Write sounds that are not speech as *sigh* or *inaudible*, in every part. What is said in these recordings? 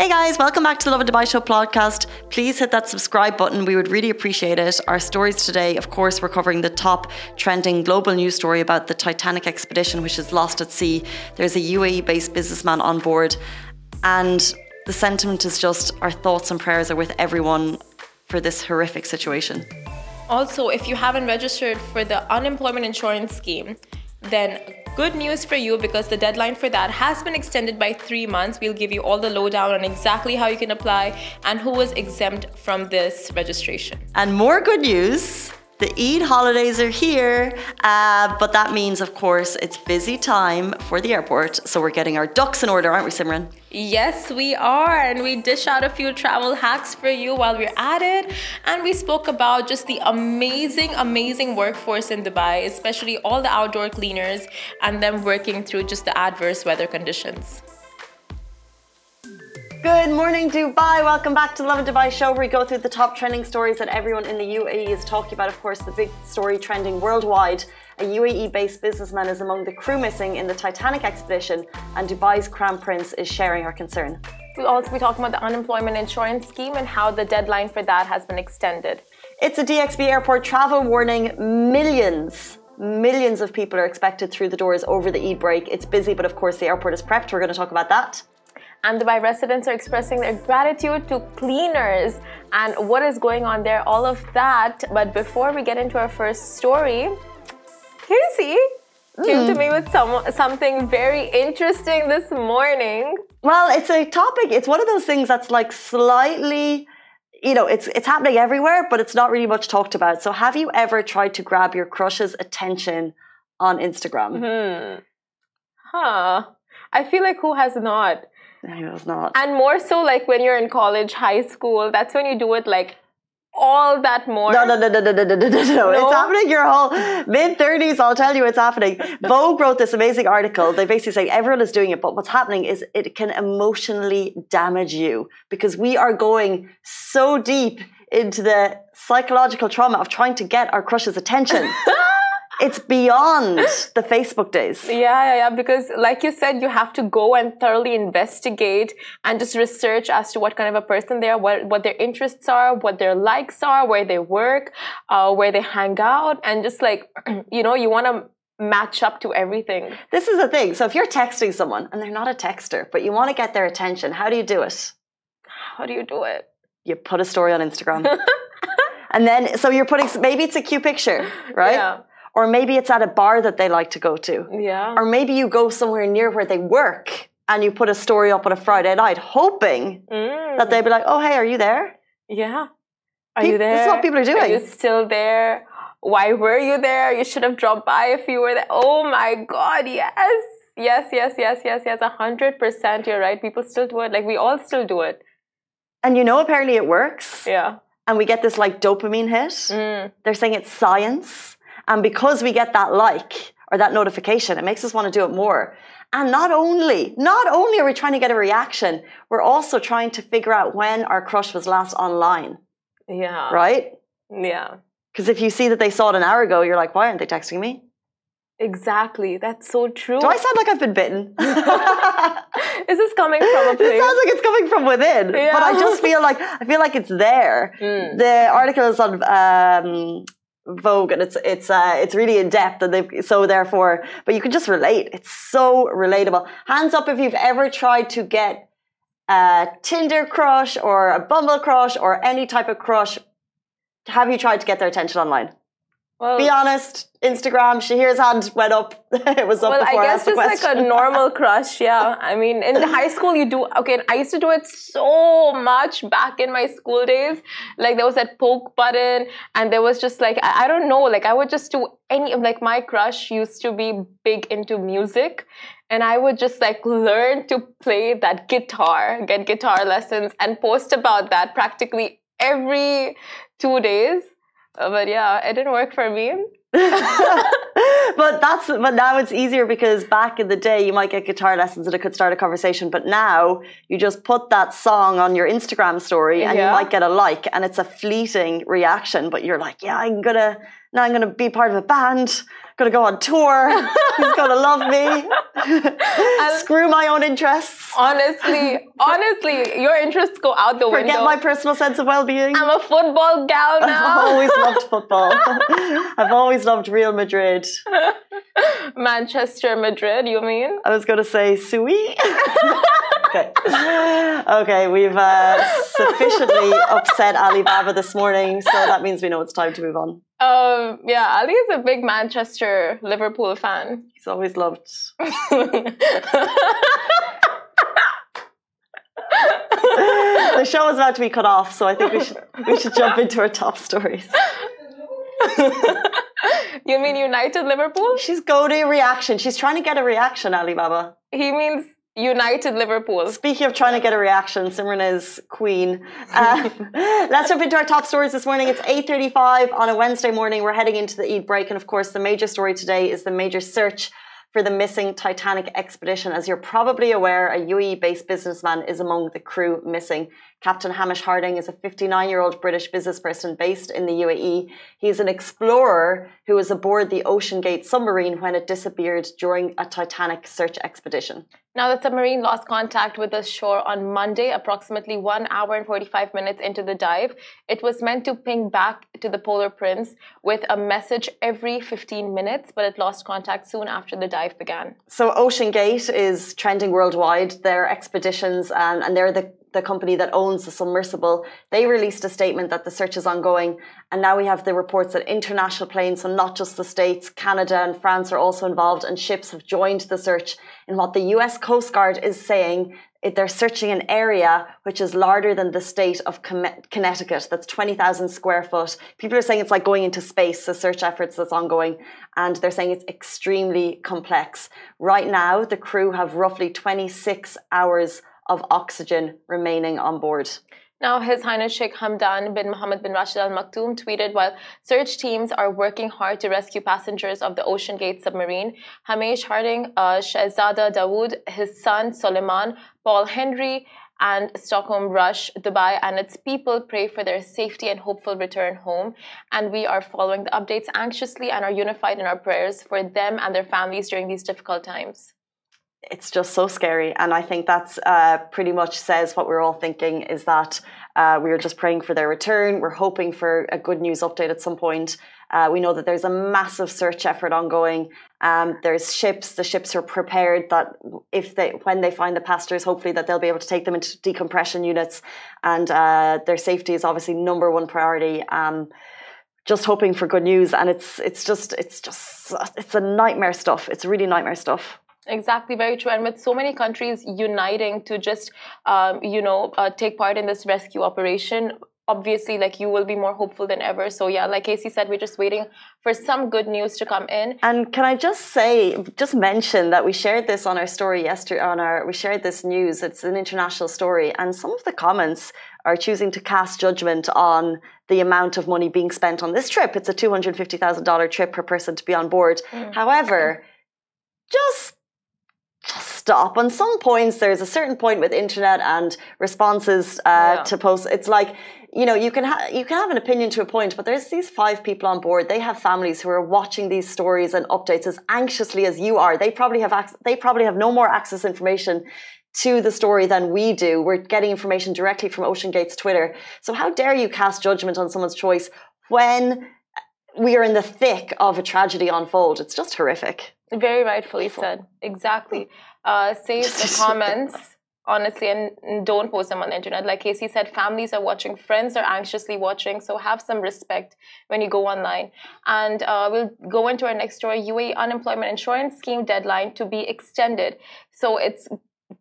Hey guys, welcome back to the Lovin Dubai Show podcast. Please hit that subscribe button. We would really appreciate it. Our stories today, of course, we're covering the top trending global news story about the Titanic expedition, which is lost at sea. There's a UAE based businessman on board. And the sentiment is just our thoughts and prayers are with everyone for this horrific situation. Also, if you haven't registered for the unemployment insurance scheme, then good news for you because the deadline for that has been extended by three months. We'll give you all the lowdown on exactly how you can apply and who is exempt from this registration. And more good news the Eid holidays are here, uh, but that means, of course, it's busy time for the airport. So we're getting our ducks in order, aren't we, Simran? Yes, we are. And we dish out a few travel hacks for you while we're at it. And we spoke about just the amazing, amazing workforce in Dubai, especially all the outdoor cleaners and them working through just the adverse weather conditions. Good morning, Dubai. Welcome back to the Lovin Dubai show, where we go through the top trending stories that everyone in the UAE is talking about. Of course, the big story trending worldwide. A UAE based businessman is among the crew missing in the Titanic expedition, and Dubai's Crown Prince is sharing our concern. We'll also be talking about the unemployment insurance scheme and how the deadline for that has been extended. It's a DXB airport travel warning. Millions millions of people are expected through the doors over the Eid break. It's busy, but of course the airport is prepped. We're going to talk about that and Dubai residents are expressing their gratitude to cleaners and what is going on there, all of that. But before we get into our first story, Casey mm. came to hmm. me with some, something very interesting this morning. Well, it's a topic, it's one of those things that's like slightly you know, it's it's happening everywhere, but it's not really much talked about. So, have you ever tried to grab your crush's attention on Instagram? Hmm. Huh. I feel like who has not? I was not. And more so like when you're in college, high school, that's when you do it like all that more. No, no, no, no, no, no, no, no, no. It's happening your whole mid 30s. I'll tell you it's happening. Vogue wrote this amazing article. They basically say everyone is doing it, but what's happening is it can emotionally damage you because we are going so deep into the psychological trauma of trying to get our crush's attention. *laughs* it's beyond *laughs* the Facebook days. Yeah, yeah, yeah. Because, like you said, you have to go and thoroughly investigate and just research as to what kind of a person they are, what, what their interests are, what their likes are, where they work, uh, where they hang out, and just like, *clears throat* you know, you want to match up to everything. This is the thing. So, if you're texting someone and they're not a texter, but you want to get their attention, how do you do it? How do you do it? You put a story on Instagram. *laughs* and then, so you're putting, maybe it's a cute picture, right? Yeah or maybe it's at a bar that they like to go to. Yeah. Or maybe you go somewhere near where they work and you put a story up on a Friday night, hoping mm. that they'd be like, "Oh, hey, are you there?" Yeah. Are you there? This is what people are doing. Are you still there? Why were you there? You should have dropped by if you were there. Oh my God, yes. Yes, yes, yes, yes, yes. A hundred percent. You're right. People still do it. Like we all still do it. And you know, apparently it works. Yeah. And we get this like dopamine hit. Mm. They're saying it's science. And because we get that like or that notification, it makes us want to do it more. And not only, not only are we trying to get a reaction, we're also trying to figure out when our crush was last online. Yeah. Right? Yeah. Because if you see that they saw it an hour ago, you're like, why aren't they texting me? Exactly. That's so true. Do I sound like I've been bitten? *laughs* *laughs* Is this coming from a place? It sounds like it's coming from within. Yeah. But I just feel like I feel like it's there. Mm. The article is on um, Vogue and it's it's uh, it's really in depth and they've so therefore but you can just relate. It's so relatable. Hands up if you've ever tried to get a Tinder crush or a Bumble crush or any type of crush. Have you tried to get their attention online well, Be honest, Instagram, Shahir's hand went up. *laughs* it was up well, before I guess I just like a *laughs* normal crush, yeah. I mean, in high school, you do, okay, I used to do it so much back in my school days. Like, there was that poke button, and there was just like, I, I don't know, like, I would just do any, like, my crush used to be big into music. And I would just like learn to play that guitar, get guitar lessons, and post about that practically every two days but yeah, it didn't work for me. *laughs* but that's but now it's easier because back in the day you might get guitar lessons and it could start a conversation but now you just put that song on your instagram story and yeah. you might get a like and it's a fleeting reaction but you're like yeah i'm gonna Now I'm going to be part of a band to go on tour. He's to love me. *laughs* Screw my own interests. Honestly, honestly, your interests go out the Forget window. Forget my personal sense of well-being. I'm a football gal now. I've always *laughs* loved football. *laughs* I've always loved Real Madrid. Manchester, Madrid, you mean? I was going to say Sui. Okay. *laughs* Okay, we've uh, sufficiently upset Alibaba this morning, so that means we know it's time to move on. Um, yeah, Ali is a big Manchester Liverpool fan. He's always loved. *laughs* the show is about to be cut off, so I think we should we should jump into our top stories. you mean United Liverpool? She's goading a reaction. She's trying to get a reaction, Alibaba. He means United Liverpool. Speaking of trying to get a reaction, Simran is queen. Uh, *laughs* let's jump into our top stories this morning. It's 8.35 on a Wednesday morning. We're heading into the Eid break. And of course, the major story today is the major search for the missing Titanic expedition. As you're probably aware, a UAE based businessman is among the crew missing. Captain Hamish Harding is a 59 year old British businessperson based in the UAE. He's an explorer who was aboard the OceanGate submarine when it disappeared during a Titanic search expedition. Now, the submarine lost contact with the shore on Monday, approximately one hour and 45 minutes into the dive. It was meant to ping back to the Polar Prince with a message every 15 minutes, but it lost contact soon after the dive began. So, OceanGate is trending worldwide. Their expeditions, and, and they're the the company that owns the submersible, they released a statement that the search is ongoing. And now we have the reports that international planes, so not just the States, Canada and France are also involved, and ships have joined the search in what the US Coast Guard is saying. They're searching an area which is larger than the state of Connecticut. That's 20,000 square foot. People are saying it's like going into space, the search efforts that's ongoing. And they're saying it's extremely complex. Right now, the crew have roughly 26 hours of oxygen remaining on board. Now, His Highness Sheikh Hamdan bin Mohammed bin Rashid Al Maktoum tweeted while search teams are working hard to rescue passengers of the OceanGate submarine, Hamish Harding, uh, Shahzada Dawood, his son Suleman, Paul Henry, and Stockton Rush, Dubai, and its people pray for their safety and hopeful return home. And we are following the updates anxiously and are unified in our prayers for them and their families during these difficult times it's just so scary. And I think that's uh, pretty much says what we're all thinking is that uh, we are just praying for their return. We're hoping for a good news update at some point. Uh, we know that there's a massive search effort ongoing. Um, there's ships. The ships are prepared that if they, when they find the pastors, hopefully that they'll be able to take them into decompression units, and uh, their safety is obviously number one priority. Um, just hoping for good news, and it's it's just it's just it's a nightmare stuff. It's really nightmare stuff. Exactly, very true. And with so many countries uniting to just, um, you know, uh, take part in this rescue operation, obviously, like you will be more hopeful than ever. So yeah, like Casey said, we're just waiting for some good news to come in. And can I just say, just mention that we shared this on our story yesterday. On our, we shared this news. It's an international story, and some of the comments are choosing to cast judgment on the amount of money being spent on this trip. It's a two hundred fifty thousand dollar trip per person to be on board. Mm. However, just stop. On some points, there's a certain point with internet and responses uh, yeah. to posts. It's like you know you can ha- you can have an opinion to a point, but there's these five people on board. They have families who are watching these stories and updates as anxiously as you are. They probably have ac- they probably have no more access information to the story than we do. We're getting information directly from OceanGate's Twitter. So how dare you cast judgment on someone's choice when we are in the thick of a tragedy unfold? It's just horrific. Very rightfully said. Exactly. Uh, save *laughs* the comments, honestly, and don't post them on the internet. Like Casey said, families are watching, friends are anxiously watching, so have some respect when you go online. And uh, we'll go into our next story UAE unemployment insurance scheme deadline to be extended. So it's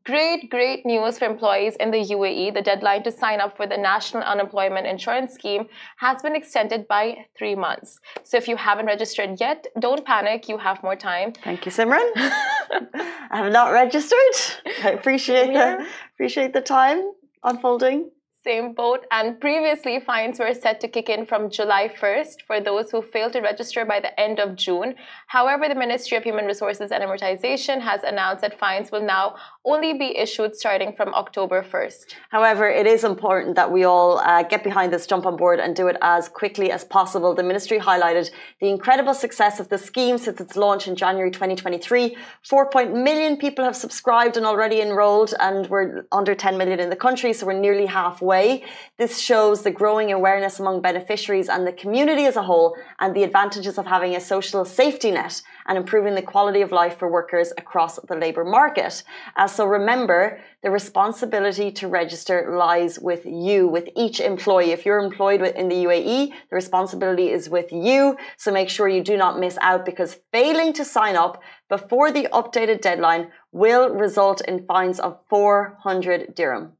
Great, great news for employees in the UAE. The deadline to sign up for the National Unemployment Insurance Scheme has been extended by three months. So if you haven't registered yet, don't panic. You have more time. Thank you, Simran. *laughs* I have not registered. I appreciate the appreciate the time unfolding. Same boat. And previously, fines were set to kick in from July 1st for those who failed to register by the end of June. However, the Ministry of Human Resources and Emiratisation has announced that fines will now only be issued starting from October 1st. However, it is important that we all uh, get behind this, jump on board, and do it as quickly as possible. The ministry highlighted the incredible success of the scheme since its launch in January 2023. 4 million people have subscribed and already enrolled, and we're under 10 million in the country, so we're nearly halfway. This shows the growing awareness among beneficiaries and the community as a whole, and the advantages of having a social safety net and improving the quality of life for workers across the labour market. Uh, so remember, the responsibility to register lies with you, with each employee. If you're employed in the UAE, the responsibility is with you. So make sure you do not miss out because failing to sign up before the updated deadline will result in fines of 400 dirham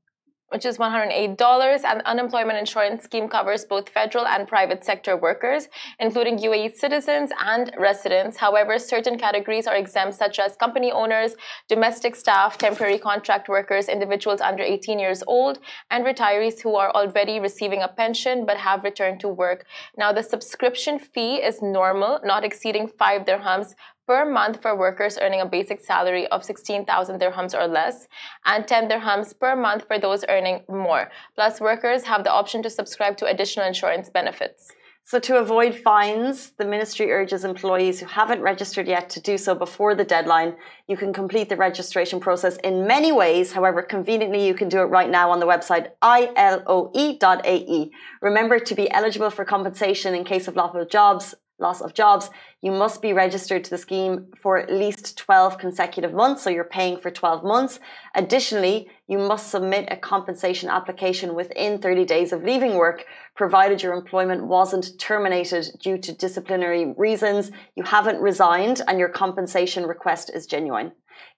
which is $108, and unemployment insurance scheme covers both federal and private sector workers, including UAE citizens and residents. However, certain categories are exempt, such as company owners, domestic staff, temporary contract workers, individuals under 18 years old, and retirees who are already receiving a pension but have returned to work. Now, the subscription fee is normal, not exceeding 5 dirhams per month for workers earning a basic salary of 16,000 dirhams or less, and 10 dirhams per month for those earning more. Plus, workers have the option to subscribe to additional insurance benefits. So, to avoid fines, the ministry urges employees who haven't registered yet to do so before the deadline. You can complete the registration process in many ways. However, conveniently, you can do it right now on the website iloe.ae. Remember to be eligible for compensation in case of of jobs loss of jobs, you must be registered to the scheme for at least 12 consecutive months. So you're paying for 12 months. Additionally, you must submit a compensation application within 30 days of leaving work, provided your employment wasn't terminated due to disciplinary reasons, you haven't resigned, and your compensation request is genuine.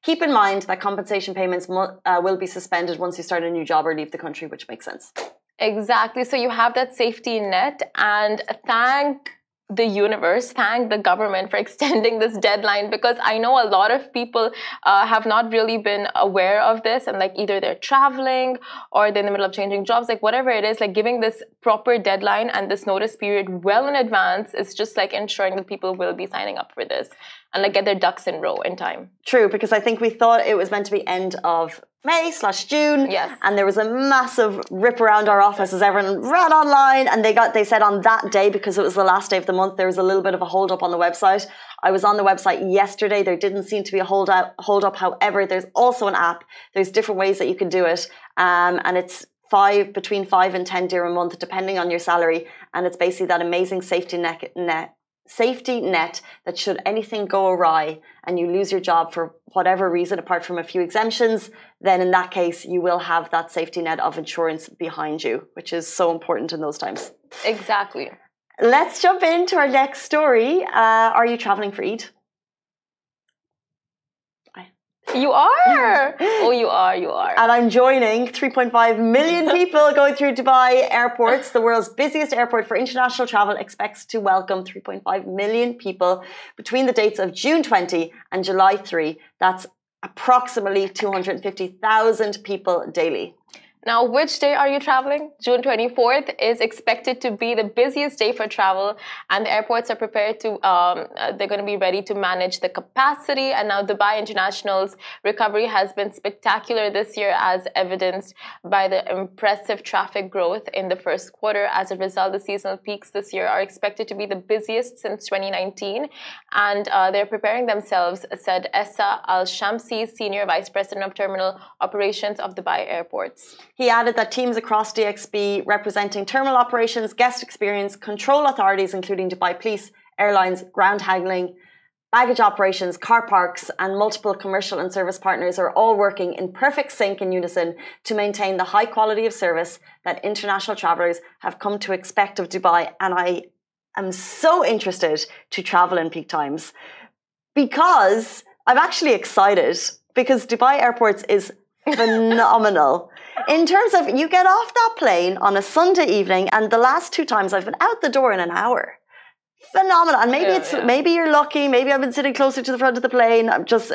Keep in mind that compensation payments uh, will be suspended once you start a new job or leave the country, which makes sense. Exactly. So you have that safety net, and thank the universe, thank the government for *laughs* extending this deadline because I know a lot of people uh, have not really been aware of this and like either they're traveling or they're in the middle of changing jobs, like whatever it is, like giving this proper deadline and this notice period well in advance is just like ensuring that people will be signing up for this and like get their ducks in row in time. True, because I think we thought it was meant to be end of May slash June. Yes. And there was a massive rip around our office as everyone ran online and they got they said on that day, because it was the last day of the month, there was a little bit of a hold up on the website. I was on the website yesterday. There didn't seem to be a hold up hold up. However, there's also an app. There's different ways that you can do it. Um, and it's five between five and ten dirham a month, depending on your salary. And it's basically that amazing safety net, net safety net that should anything go awry and you lose your job for whatever reason, apart from a few exemptions, then in that case, you will have that safety net of insurance behind you, which is so important in those times. Exactly. Let's jump into our next story. Uh, are you traveling for Eid? You are. *laughs* oh, you are. You are. And I'm joining 3.5 million *laughs* people going through Dubai airports. The world's busiest airport for international travel expects to welcome 3.5 million people between the dates of June 20 and July 3. That's approximately 250,000 people daily. Now, which day are you traveling? June 24th is expected to be the busiest day for travel, and the airports are prepared to, um, uh, they're going to be ready to manage the capacity. And now, Dubai International's recovery has been spectacular this year, as evidenced by the impressive traffic growth in the first quarter. As a result, the seasonal peaks this year are expected to be the busiest since 2019, and uh, they're preparing themselves, said Essa Al Shamsi, Senior Vice President of Terminal Operations of Dubai Airports. He added that teams across DXB representing terminal operations, guest experience, control authorities, including Dubai Police, airlines, ground handling, baggage operations, car parks, and multiple commercial and service partners are all working in perfect sync and unison to maintain the high quality of service that international travelers have come to expect of Dubai. And I am so interested to travel in peak times because I'm actually excited because Dubai airports is phenomenal. In terms of you get off that plane on a Sunday evening, and the last two times I've been out the door in an hour. Phenomenal. And maybe yeah, it's yeah. maybe you're lucky, maybe I've been sitting closer to the front of the plane. I'm just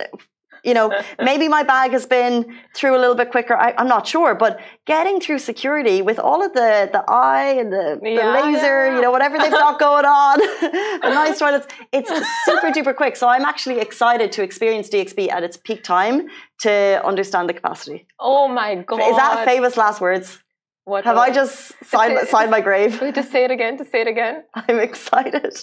you know, *laughs* maybe my bag has been through a little bit quicker. I, am not sure, but getting through security with all of the the eye and the, the Yeah, laser, yeah. you know, whatever they've got *laughs* going on, the *laughs* nice toilets, it's super duper quick. So I'm actually excited to experience DXB at its peak time to understand the capacity. Oh my god! Is that famous last words? What Have I just signed, it- signed my grave? To say it again. To say it again. I'm excited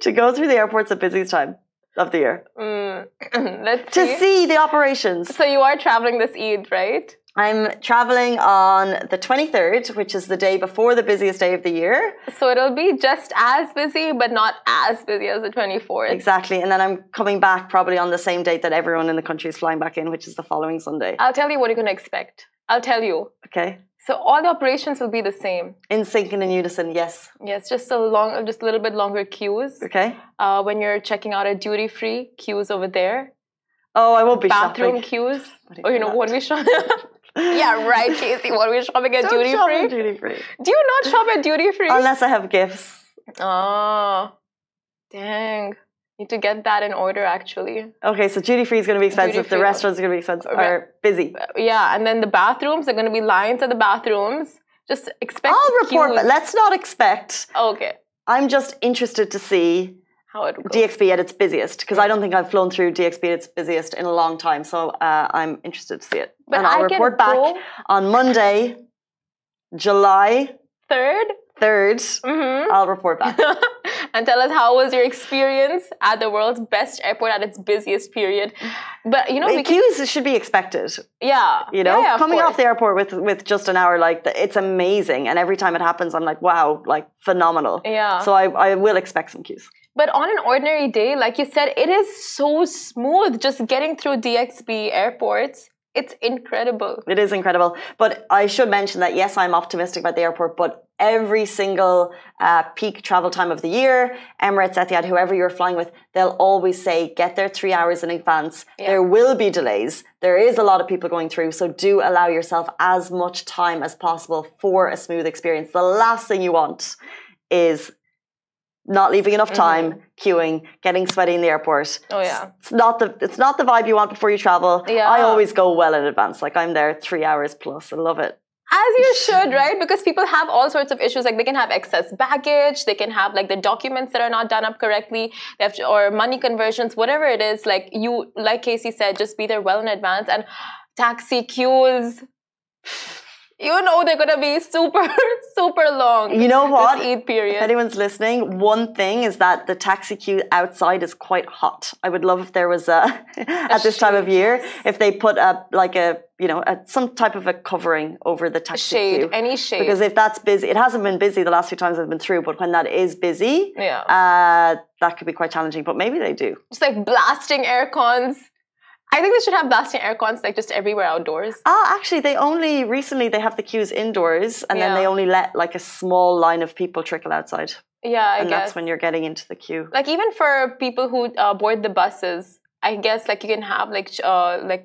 to go through the airports at busiest time of the year Mm. *clears throat* Let's to see. see the operations. So you are traveling this Eid, right? I'm traveling on the 23rd, which is the day before the busiest day of the year. So it'll be just as busy, but not as busy as the 24th. Exactly. And then I'm coming back probably on the same date that everyone in the country is flying back in, which is the following Sunday. I'll tell you what you're going to expect. I'll tell you. Okay. So all the operations will be the same. In sync and in unison, yes. Yes, just a long, just a little bit longer queues. Okay. Uh, when you're checking out at duty free, queues over there. Oh, I won't be Bathroom shopping. queues. Or you know what we shop. *laughs* yeah, right, Casey. What are we shopping at Don't duty shop free? at duty free. Do you not shop at duty free? Unless I have gifts. Oh, dang. Need to get that in order actually. Okay, so duty free is going to be expensive. The Duty-free. restaurants are going to be expensive. Right. Are busy. Uh, yeah, and then the bathrooms are going to be lines at the bathrooms. Just expect. I'll report, queues. but let's not expect. Okay, I'm just interested to see how it goes. DXB at its busiest because I don't think I've flown through DXB at its busiest in a long time. So uh, I'm interested to see it. But and I'll I can report back go- on Monday, July Third. 3rd. Mm-hmm. I'll report back. *laughs* and tell us how was your experience at the world's best airport at its busiest period. But you know, can, Queues should be expected. yeah, You know, yeah, yeah, of coming off the airport with with just an hour, like it's amazing. And every time it happens, I'm like, wow, like phenomenal. Yeah. So I, I will expect some queues. But on an ordinary day, like you said, it is so smooth just getting through DXB airports. It's incredible. It is incredible. But I should mention that yes, I'm optimistic about the airport, but every single uh, peak travel time of the year, Emirates, Etihad, whoever you're flying with, they'll always say get there three hours in advance. Yeah. There will be delays. There is a lot of people going through. So do allow yourself as much time as possible for a smooth experience. The last thing you want is not leaving enough mm-hmm. time, queuing, getting sweaty in the airport. Oh yeah. It's not the it's not the vibe you want before you travel. Yeah. I always go well in advance. Like I'm there three hours plus. I love it. As you should, right? Because people have all sorts of issues. Like they can have excess baggage, they can have like the documents that are not done up correctly, they have to, or money conversions, whatever it is. Like you, like Casey said, just be there well in advance. And taxi queues, you know they're gonna be super, *laughs* super long. You know what? This Eid If period. anyone's listening, one thing is that the taxi queue outside is quite hot. I would love if there was a *laughs* at this time of year if they put a like a you know a, some type of a covering over the taxi Shade, queue. any shade. Because if that's busy, it hasn't been busy the last few times I've been through. But when that is busy, yeah. uh, that could be quite challenging. But maybe they do. just like blasting air cons. I think they should have blasting air cons like just everywhere outdoors. Ah, actually, they only recently they have the queues indoors, and then they only let like a small line of people trickle outside, Yeah, I and guess. that's when you're getting into the queue. like even for people who uh, board the buses i guess like you can have like uh, like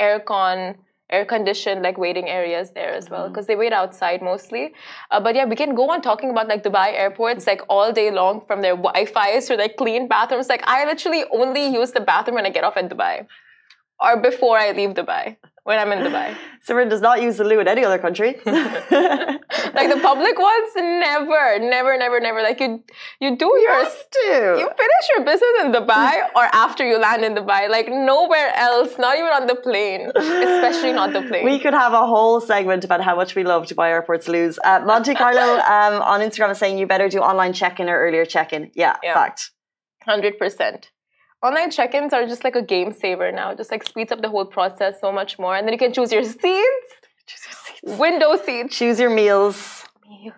aircon air conditioned like waiting areas there as well because they wait outside mostly. Uh, but yeah we can go on talking about like dubai airports like all day long from their wi-fi's to their clean bathrooms. Like i literally only use the bathroom when i get off at dubai or before i leave dubai when i'm in dubai *laughs* Simran does not use the loo in any other country. *laughs* *laughs* like the public ones never never never never like you you do your You finish your business in Dubai or after you land in Dubai, like nowhere else, not even on the plane, especially not the plane. We could have a whole segment about how much we love Dubai airports lose. Uh, Monte Carlo um, on Instagram is saying you better do online check-in or earlier check-in. Yeah, Yeah. fact. 100%. Online check ins are just like a game saver now, just like speeds up the whole process so much more. And then you can choose your seats, Choose your seats. window seats. Choose your meals. Meals.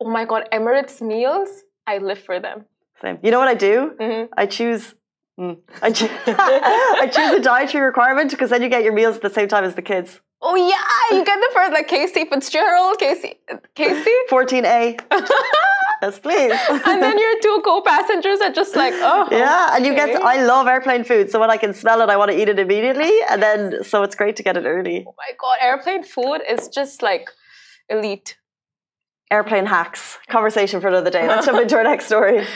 Oh my god, Emirates meals, I live for them. Same. You know what I do? Mhm. I choose. mm, I, choo- *laughs* I choose a dietary requirement because then you get your meals at the same time as the kids. Oh yeah, you get the first like Casey Fitzgerald, Casey, Casey, 14A. Yes, please. *laughs* and then your two co-passengers are just like, oh *laughs* Yeah, and you get. okay. I love airplane food, so when I can smell it, I want to eat it immediately, *laughs* and then so it's great to get it early. oh my god, airplane food is just like elite. Airplane hacks. Conversation for another day. Let's jump into our next story.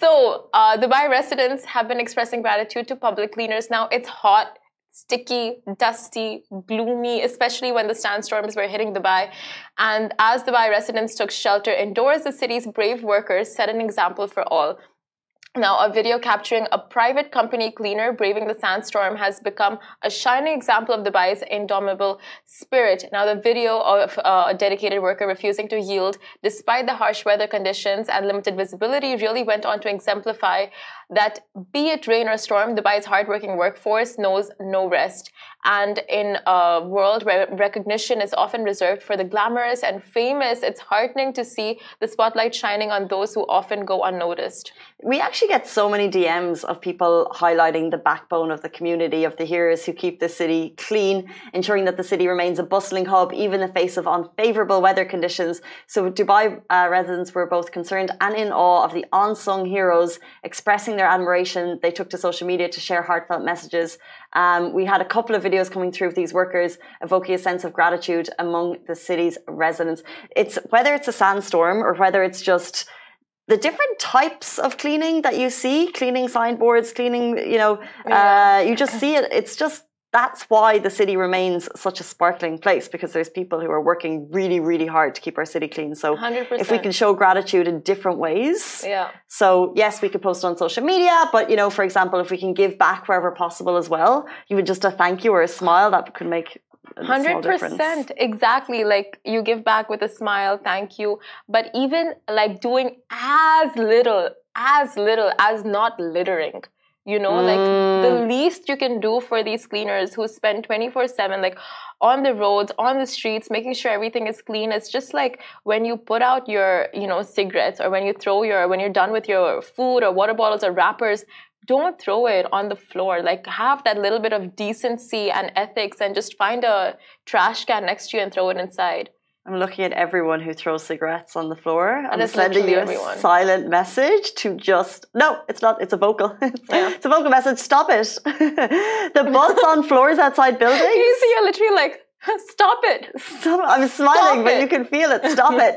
So, uh, Dubai residents have been expressing gratitude to public cleaners. Now, it's hot, sticky, dusty, gloomy, especially when the sandstorms were hitting Dubai. And as Dubai residents took shelter indoors, the city's brave workers set an example for all. Now, a video capturing a private company cleaner braving the sandstorm has become a shining example of Dubai's indomitable spirit. Now, the video of uh, a dedicated worker refusing to yield despite the harsh weather conditions and limited visibility really went on to exemplify that be it rain or storm, Dubai's hardworking workforce knows no rest. And in a world where recognition is often reserved for the glamorous and famous, it's heartening to see the spotlight shining on those who often go unnoticed. We actually get so many DMs of people highlighting the backbone of the community, of the heroes who keep the city clean, ensuring that the city remains a bustling hub, even in the face of unfavorable weather conditions. So, Dubai uh, residents were both concerned and in awe of the unsung heroes, expressing their admiration. They took to social media to share heartfelt messages. Um, we had a couple of videos coming through of these workers evoking a sense of gratitude among the city's residents. It's whether it's a sandstorm or whether it's just the different types of cleaning that you see, cleaning signboards, cleaning, you know, yeah. uh, you just see it. It's just that's why the city remains such a sparkling place because there's people who are working really, really hard to keep our city clean. So 100%. if we can show gratitude in different ways. Yeah. So yes, we could post on social media, but you know, for example, if we can give back wherever possible as well, even just a thank you or a smile, that could make Hundred percent, exactly. Like you give back with a smile, thank you. But even like doing as little, as little as not littering you know mm. like the mm. least you can do for these cleaners who spend 24 7 like on the roads on the streets making sure everything is clean it's just like when you put out your you know cigarettes or when you throw your when you're done with your food or water bottles or wrappers don't throw it on the floor like have that little bit of decency and ethics and just find a trash can next to you and throw it inside I'm looking at everyone who throws cigarettes on the floor. I'm sending you a everyone. silent message to just no, it's not. It's a vocal. *laughs* Yeah. it's a vocal message. Stop it. *laughs* the butts on floors outside buildings. *laughs* You see, you're literally like. Stop it! Stop. I'm smiling, Stop but it. you can feel it. Stop it!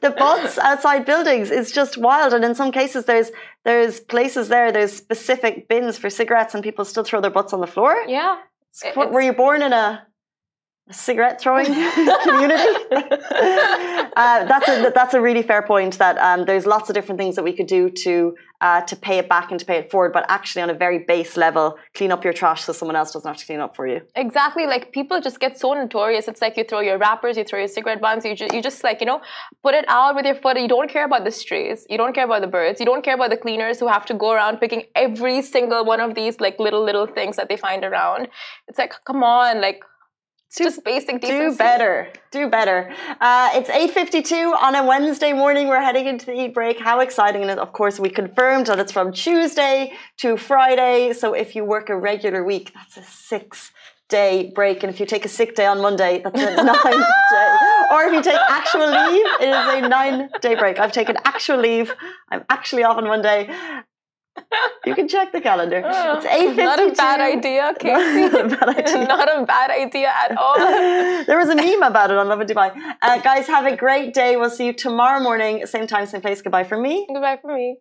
the butts outside buildings is just wild, and in some cases, there's there's places there. There's specific bins for cigarettes, and people still throw their butts on the floor. Yeah. What, were you born in a cigarette throwing *laughs* community. uh, that's a that's a really fair point. That um, there's lots of different things that we could do to uh, to pay it back and to pay it forward, but actually on a very base level, clean up your trash so someone else doesn't have to clean up for you. Exactly. Like people just get so notorious. It's like you throw your wrappers, you throw your cigarette buns, you just, you just like you know put it out with your foot. You don't care about the strays. You don't care about the birds. You don't care about the cleaners who have to go around picking every single one of these like little little things that they find around. It's like come on, like it's just basic decency. Do better. Do better. Uh, it's 8.52 on a Wednesday morning. We're heading into the Eid break. How exciting. And of course, we confirmed that it's from Tuesday to Friday. So if you work a regular week, that's a six day break. And if you take a sick day on Monday, that's a *laughs* nine day. Or if you take actual leave, it is a nine day break. I've taken actual leave. I'm actually off on Monday you can check the calendar. *laughs* Oh, it's 8.52. Not a bad idea, Casey. *laughs* not, a bad *laughs* idea. not a bad idea at all. there was a meme about it on Lovin Dubai. Uh, guys, have a great day. We'll see you tomorrow morning, same time, same place. Goodbye from me. Goodbye from me.